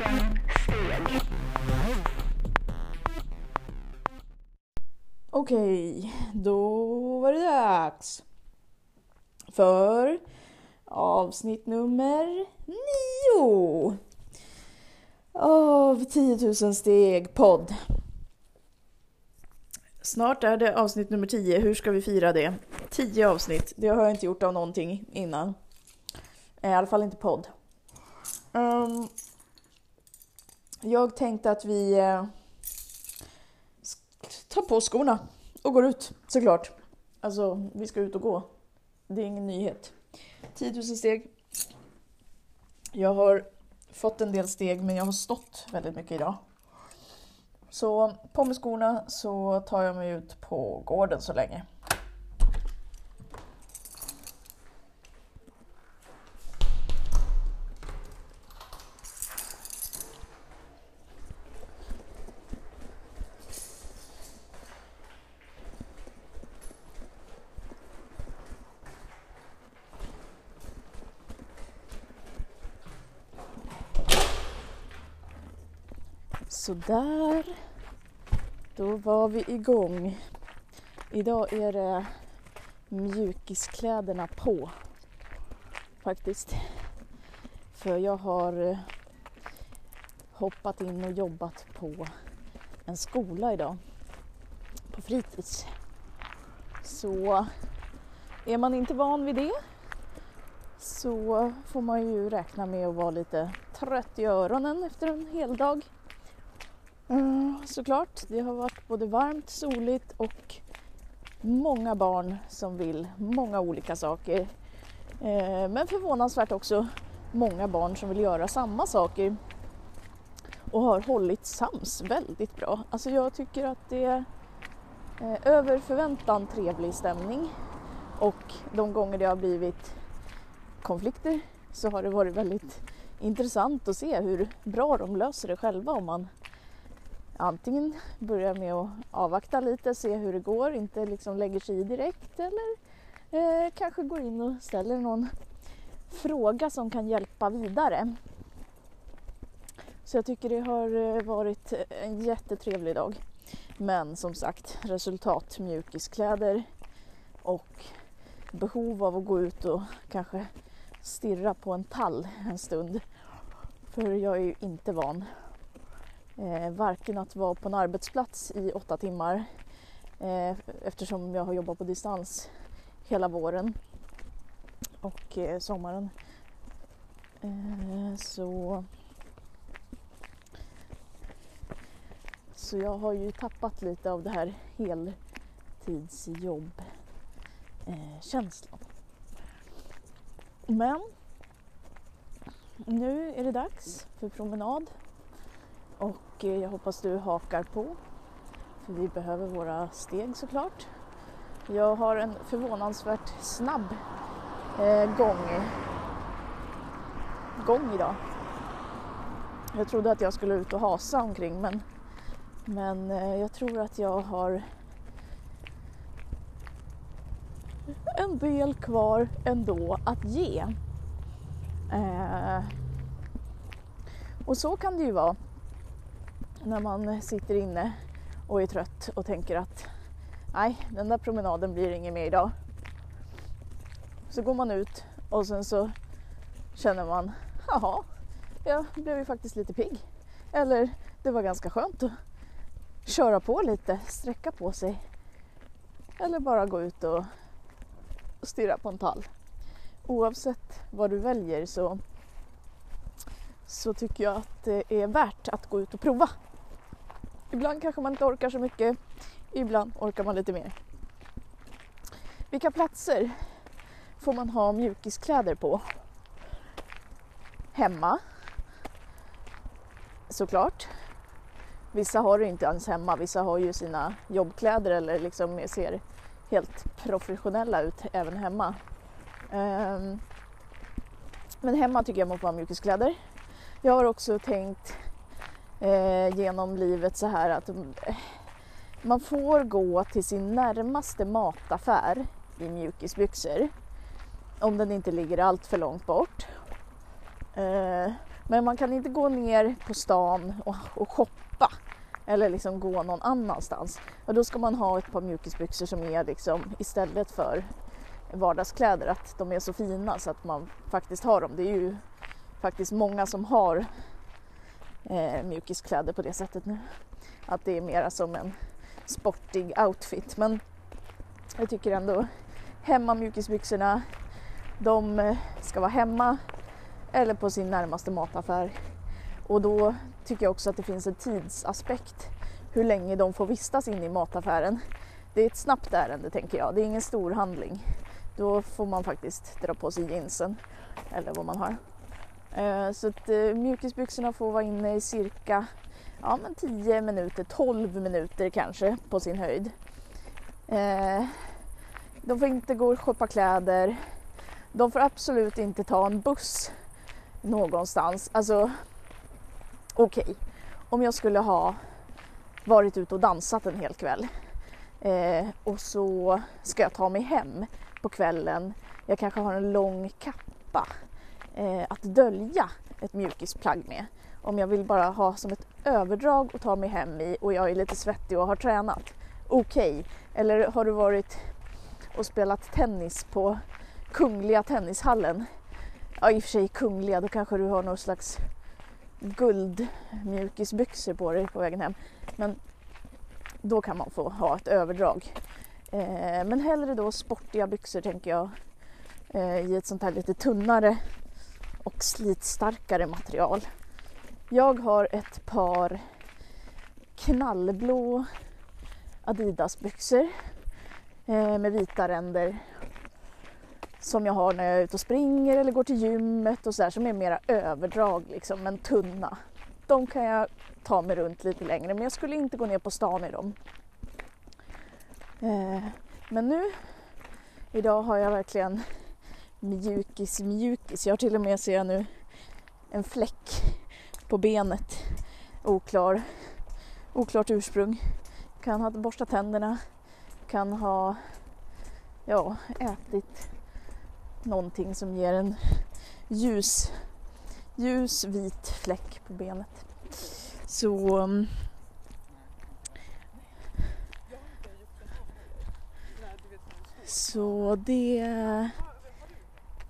steg. Okej, då var det dags för avsnitt nummer nio av 10 000 steg podd. Snart är det avsnitt nummer 10. Hur ska vi fira det? 10 avsnitt. Det har jag inte gjort av någonting innan. Eh, I alla fall inte podd. Um, jag tänkte att vi eh, tar på skorna och går ut såklart. Alltså, vi ska ut och gå. Det är ingen nyhet. 10 000 steg. Jag har fått en del steg men jag har stått väldigt mycket idag. Så på med skorna så tar jag mig ut på gården så länge. Sådär. Då var vi igång. Idag är det mjukiskläderna på. Faktiskt. För jag har eh, hoppat in och jobbat på en skola idag. På fritids. Så är man inte van vid det så får man ju räkna med att vara lite trött i öronen efter en hel dag. Såklart, det har varit både varmt, soligt och många barn som vill många olika saker. Eh, men förvånansvärt också många barn som vill göra samma saker och har hållit sams väldigt bra. Alltså jag tycker att det är eh, över förväntan trevlig stämning och de gånger det har blivit konflikter så har det varit väldigt intressant att se hur bra de löser det själva om man antingen börjar med att avvakta lite, se hur det går, inte liksom lägger sig i direkt eller eh, kanske går in och ställer någon fråga som kan hjälpa vidare. Så jag tycker det har eh, varit en jättetrevlig dag. Men som sagt, resultat mjukiskläder och behov av att gå ut och kanske stirra på en tall en stund. För jag är ju inte van eh, varken att vara på en arbetsplats i åtta timmar eh, eftersom jag har jobbat på distans hela våren och eh, sommaren. Eh, så Så jag har ju tappat lite av det här heltidsjobb-känslan. Eh, Men nu är det dags för promenad och eh, jag hoppas du hakar på. För vi behöver våra steg såklart. Jag har en förvånansvärt snabb eh, gång, gång idag. Jag trodde att jag skulle ut och hasa omkring men, men eh, jag tror att jag har en del kvar ändå att ge. Eh, och så kan det ju vara när man sitter inne och är trött och tänker att nej, den där promenaden blir ingen mer idag. Så går man ut och sen så känner man, jaha, jag blev ju faktiskt lite pigg. Eller det var ganska skönt att köra på lite, sträcka på sig. Eller bara gå ut och stirra på en tall. Oavsett vad du väljer så, så tycker jag att det är värt att gå ut och prova Ibland kanske man inte orkar så mycket, ibland orkar man lite mer. Vilka platser får man ha mjukiskläder på? Hemma, såklart. Vissa har det inte ens hemma, vissa har ju sina jobbkläder eller liksom ser helt professionella ut även hemma. Ehm, men hemma tycker jag man får ha mjukiskläder. Jag har också tänkt eh, genom livet så här att mm, eh, man får gå till sin närmaste mataffär i mjukisbyxor om den inte ligger allt för långt bort. Eh, Men man kan inte gå ner på stan och, och shoppa eller liksom gå någon annanstans. Och då ska man ha ett par mjukisbyxor som är liksom istället för vardagskläder, att de är så fina så att man faktiskt har dem. Det är ju faktiskt många som har eh, mjukiskläder på det sättet nu. Att det är mera som en sportig outfit. Men jag tycker ändå hemmamjukisbyxorna, de eh, ska vara hemma eller på sin närmaste mataffär. Och då tycker jag också att det finns en tidsaspekt hur länge de får vistas inne i mataffären. Det är ett snabbt ärende tänker jag, det är ingen stor handling. Då får man faktiskt dra på sig jeansen eller vad man har. Eh, så att eh, mjukisbyxorna får vara inne i cirka ja, men 10 minuter, 12 minuter kanske på sin höjd. Eh, de får inte gå och shoppa kläder. De får absolut inte ta en buss någonstans. Alltså, okej, okay. om jag skulle ha varit ute och dansat en hel kväll eh, och så ska jag ta mig hem på kvällen. Jag kanske har en lång kappa eh, att dölja ett mjukisplagg med. Om jag vill bara ha som ett överdrag att ta mig hem i och jag är lite svettig och har tränat. Okej, okay. eller har du varit och spelat tennis på Kungliga Tennishallen? Ja, i och för sig Kungliga, då kanske du har någon slags guldmjukisbyxor på dig på vägen hem. Men då kan man få ha ett överdrag. Eh, men hellre då sportiga byxor tänker jag eh, i ett sånt här lite tunnare och slitstarkare material. Jag har ett par knallblå Adidas-byxor eh, med vita ränder som jag har när jag är ute och springer eller går till gymmet och sådär som är mera överdrag liksom, men tunna. De kan jag ta mig runt lite längre men jag skulle inte gå ner på stan i dem. Eh, men nu, idag har jag verkligen mjukis mjukis. Jag har till och med ser jag nu en fläck på benet. Oklar, oklart ursprung. Kan ha borstat tänderna, kan ha ja, ätit någonting som ger en ljus, ljus vit fläck på benet. Så mm. Så det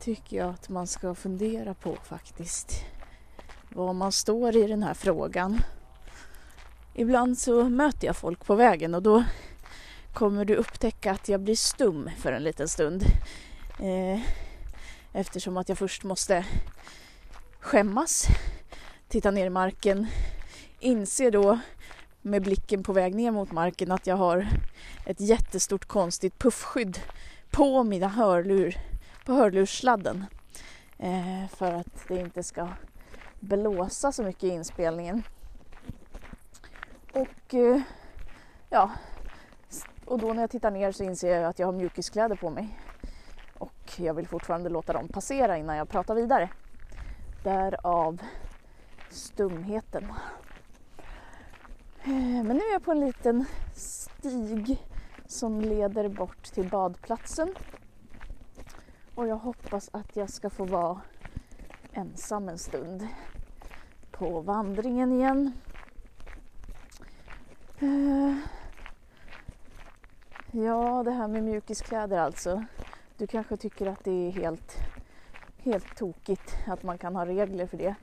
tycker jag att man ska fundera på faktiskt. Var man står i den här frågan. Ibland så möter jag folk på vägen och då kommer du upptäcka att jag blir stum för en liten stund. Eh, eftersom att jag först måste skämmas, titta ner i marken, inse då med blicken på väg ner mot marken att jag har ett jättestort konstigt puffskydd på mina hörlur, på hörlurssladden. Eh, för att det inte ska blåsa så mycket i inspelningen. Och eh, ja, och då när jag tittar ner så inser jag att jag har mjukiskläder på mig. Och jag vill fortfarande låta dem passera innan jag pratar vidare. Därav stumheten. Eh, men nu är jag på en liten stig som leder bort till badplatsen. Och jag hoppas att jag ska få vara ensam en stund på vandringen igen. Eh, ja, det här med mjukiskläder alltså. Du kanske tycker att det är helt, helt tokigt att man kan ha regler för det.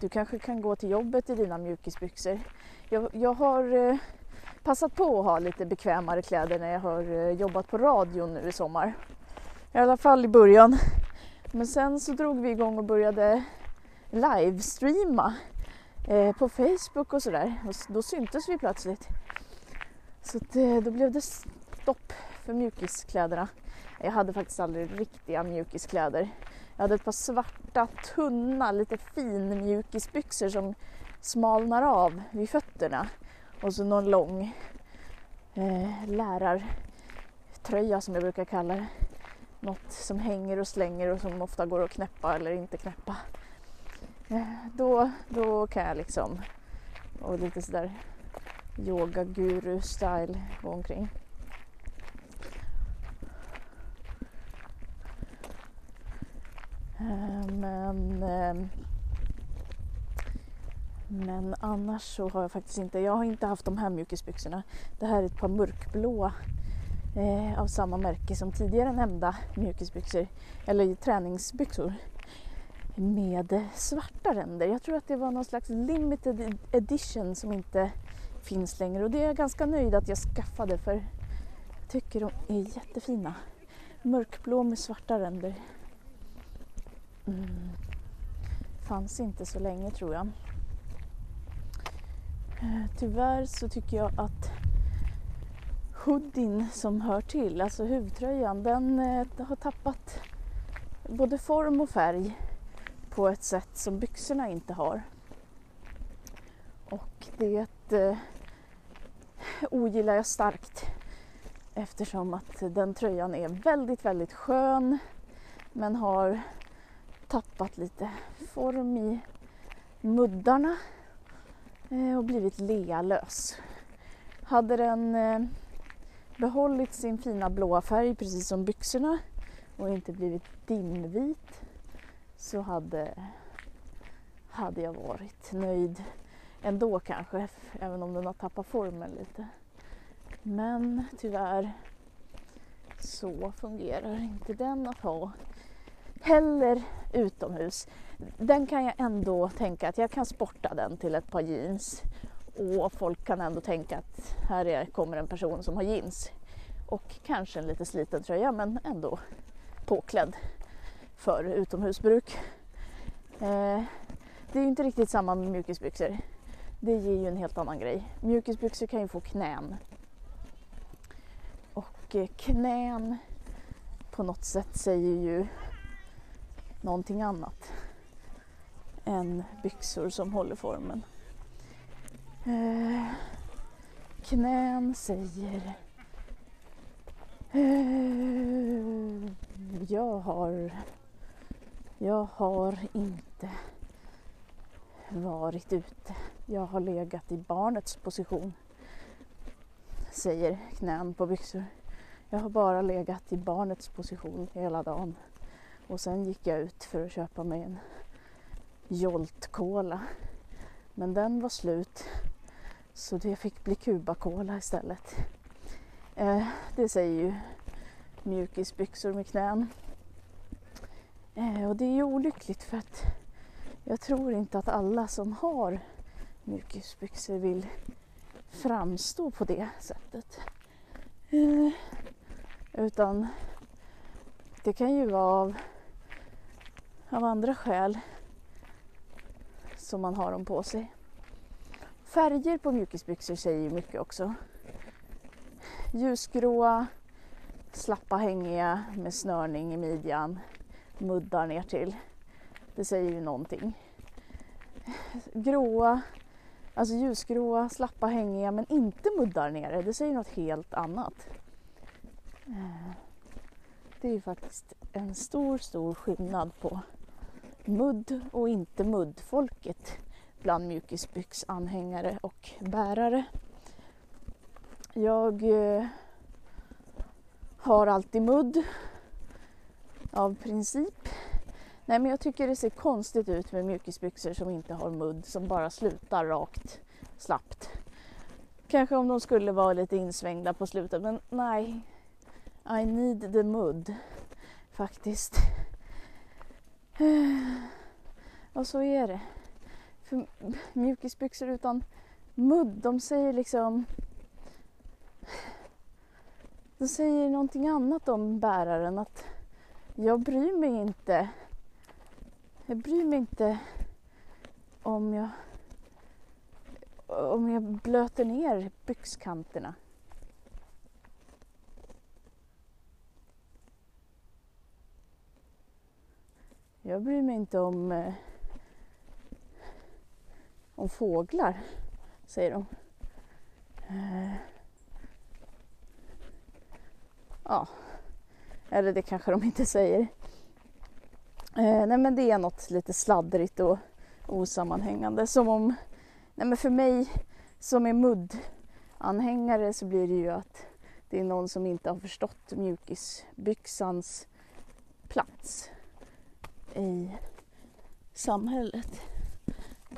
Du kanske kan gå till jobbet i dina mjukisbyxor. Jag, jag har eh, passat på att ha lite bekvämare kläder när jag har eh, jobbat på radion nu i sommar. I alla fall i början. Men sen så drog vi igång och började livestreama eh, på Facebook och sådär. Och då syntes vi plötsligt. Så det, eh, då blev det stopp för mjukiskläderna. Jag hade faktiskt aldrig riktiga mjukiskläder. Jag hade ett par svarta, tunna, lite fin mjukisbyxor som smalnar av vid fötterna. Och så någon lång eh, lärartröja som jag brukar kalla det. Något som hänger och slänger och som ofta går att knäppa eller inte knäppa. Eh, då, då kan jag liksom, och lite sådär yoga guru style gå omkring. Eh, men eh, Men annars så har jag faktiskt inte, jag har inte haft de här mjukisbyxorna. Det här är ett par mörkblåa eh, av samma märke som tidigare nämnda mjukisbyxor, eller träningsbyxor med svarta ränder. Jag tror att det var någon slags limited edition som inte finns längre och det är jag ganska nöjd att jag skaffade för jag tycker de är jättefina. Mörkblå med svarta ränder. Mm. Fanns inte så länge tror jag. Eh, tyvärr så tycker jag att hoodien som hör till, alltså huvtröjan, den eh, har tappat både form och färg på ett sätt som byxorna inte har. Och det eh, ogillar jag starkt eftersom att den tröjan är väldigt, väldigt skön men har tappat lite form i muddarna eh, och blivit lealös. Hade den eh, behållit sin fina blåa färg precis som byxorna och inte blivit dimvit så hade, hade jag varit nöjd ändå kanske, även om den har tappat formen lite. Men tyvärr så fungerar inte den att ha heller utomhus. Den kan jag ändå tänka att jag kan sporta den till ett par jeans och folk kan ändå tänka att här är, kommer en person som har jeans och kanske en lite sliten tröja men ändå påklädd för utomhusbruk. Eh, det är ju inte riktigt samma med mjukisbyxor. Det ger ju en helt annan grej. Mjukisbyxor kan ju få knän. Och eh, knän på något sätt säger ju någonting annat än byxor som håller formen. Eh, knän säger eh, jag har jag har inte varit ute. Jag har legat i barnets position, säger knän på byxor. Jag har bara legat i barnets position hela dagen. Och sen gick jag ut för att köpa mig en Jolt Cola. Men den var slut så det fick bli Cuba Cola istället. Eh, det säger ju mjukisbyxor med knän. Eh, och det är ju olyckligt för att jag tror inte att alla som har mjukisbyxor vill framstå på det sättet. Eh, utan det kan ju vara av, av andra skäl som man har dem på sig. Färger på mjukisbyxor säger ju mycket också. Ljusgråa, slappa hängiga med snörning i midjan, muddar ner till. Det säger ju någonting. Gråa, alltså ljusgråa, slappa hängiga men inte muddar nere. Det säger något helt annat. Eh, det är ju faktiskt en stor, stor skillnad på mudd och inte muddfolket bland mjukisbyxanhängare och bärare. Jag eh, har alltid mudd av princip. Nej men jag tycker det ser konstigt ut med mjukisbyxor som inte har mudd som bara slutar rakt slappt. Kanske om de skulle vara lite insvängda på slutet men nej. I need the mudd faktiskt. Eh, och så är det. För mjukisbyxor utan mudd, de säger liksom de säger någonting annat om bäraren. Att jag bryr mig inte. Jag bryr mig inte om jag om jag blöter ner byxkanterna. Jag bryr mig inte om, eh, om fåglar, säger de. Eh, ja, eller det kanske de inte säger. Eh, nej men det är något lite sladdrigt och osammanhängande. Som om, nej men för mig som är muddanhängare så blir det ju att det är någon som inte har förstått mjukisbyxans plats i samhället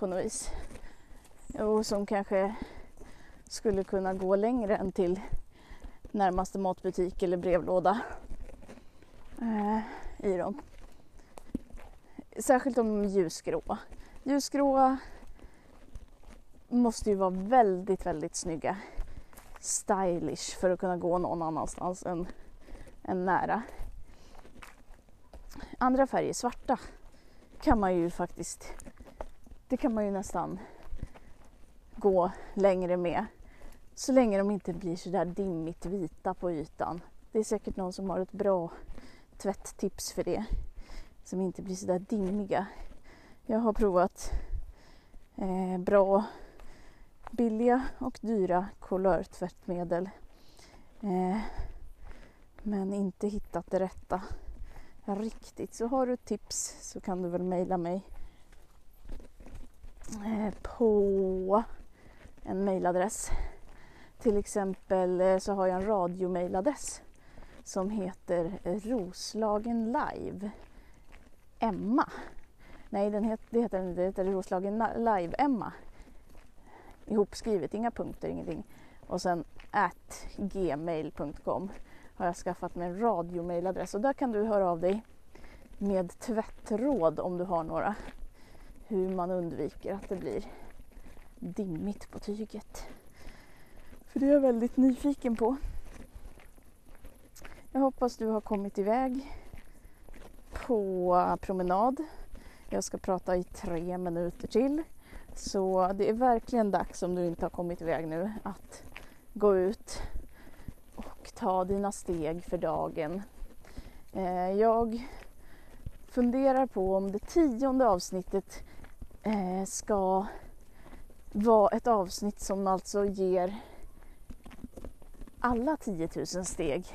på något vis. och som kanske skulle kunna gå längre än till närmaste matbutik eller brevlåda eh, i dem. Särskilt de ljusgråa. Ljusgråa måste ju vara väldigt, väldigt snygga. Stylish för att kunna gå någon annanstans än, än nära. Andra färger, svarta, kan man ju faktiskt, det kan man ju nästan gå längre med. Så länge de inte blir så där dimmigt vita på ytan. Det är säkert någon som har ett bra tvätttips för det. Som inte blir så där dimmiga. Jag har provat eh, bra billiga och dyra kolörtvättmedel. Eh, men inte hittat det rätta riktigt. Så har du tips så kan du väl mejla mig Eh, på en mejladress. Till exempel eh, så har jag en radiomejladress som heter eh, Roslagen Live Emma. Nej, den heter, det, heter, det heter Roslagen Live Emma. Ihopskrivet, inga punkter, ingenting. Och sen at gmail.com har jag skaffat mig en radiomailadress och där kan du höra av dig med tvättråd om du har några. Hur man undviker att det blir dimmigt på tyget. För det är jag väldigt nyfiken på. Jag hoppas du har kommit iväg på promenad. Jag ska prata i tre minuter till. Så det är verkligen dags om du inte har kommit iväg nu att gå ut och ta dina steg för dagen. Eh, jag funderar på om det tionde avsnittet Eh, ska vara ett avsnitt som alltså ger alla 10 000 steg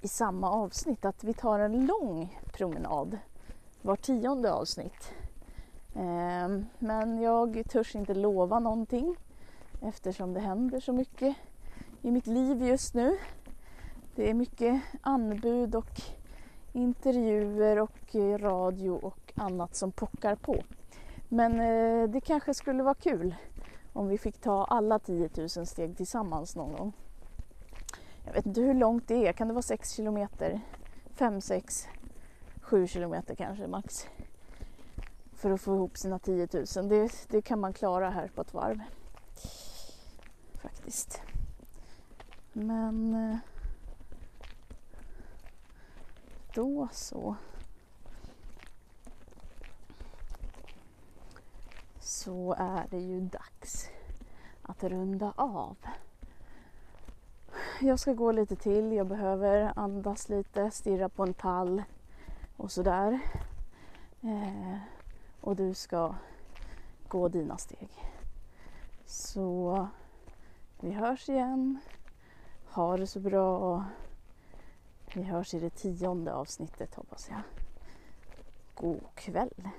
i samma avsnitt. Att vi tar en lång promenad var tionde avsnitt. Eh, men jag törs inte lova någonting eftersom det händer så mycket i mitt liv just nu. Det är mycket anbud och intervjuer och eh, radio och annat som pockar på. Men eh, det kanske skulle vara kul om vi fick ta alla 10 000 steg tillsammans någon gång. Jag vet inte hur långt det är, kan det vara 6 kilometer? 5, 6, 7 kilometer kanske max. För att få ihop sina 10 000. Det, det kan man klara här på ett varv. Faktiskt. Men eh, då så. Så är det ju dags att runda av. Jag ska gå lite till, jag behöver andas lite, stirra på en pall och sådär. Eh, och du ska gå dina steg. Så vi hörs igen. Ha det så bra. Vi hörs i det tionde avsnittet hoppas jag. God kväll.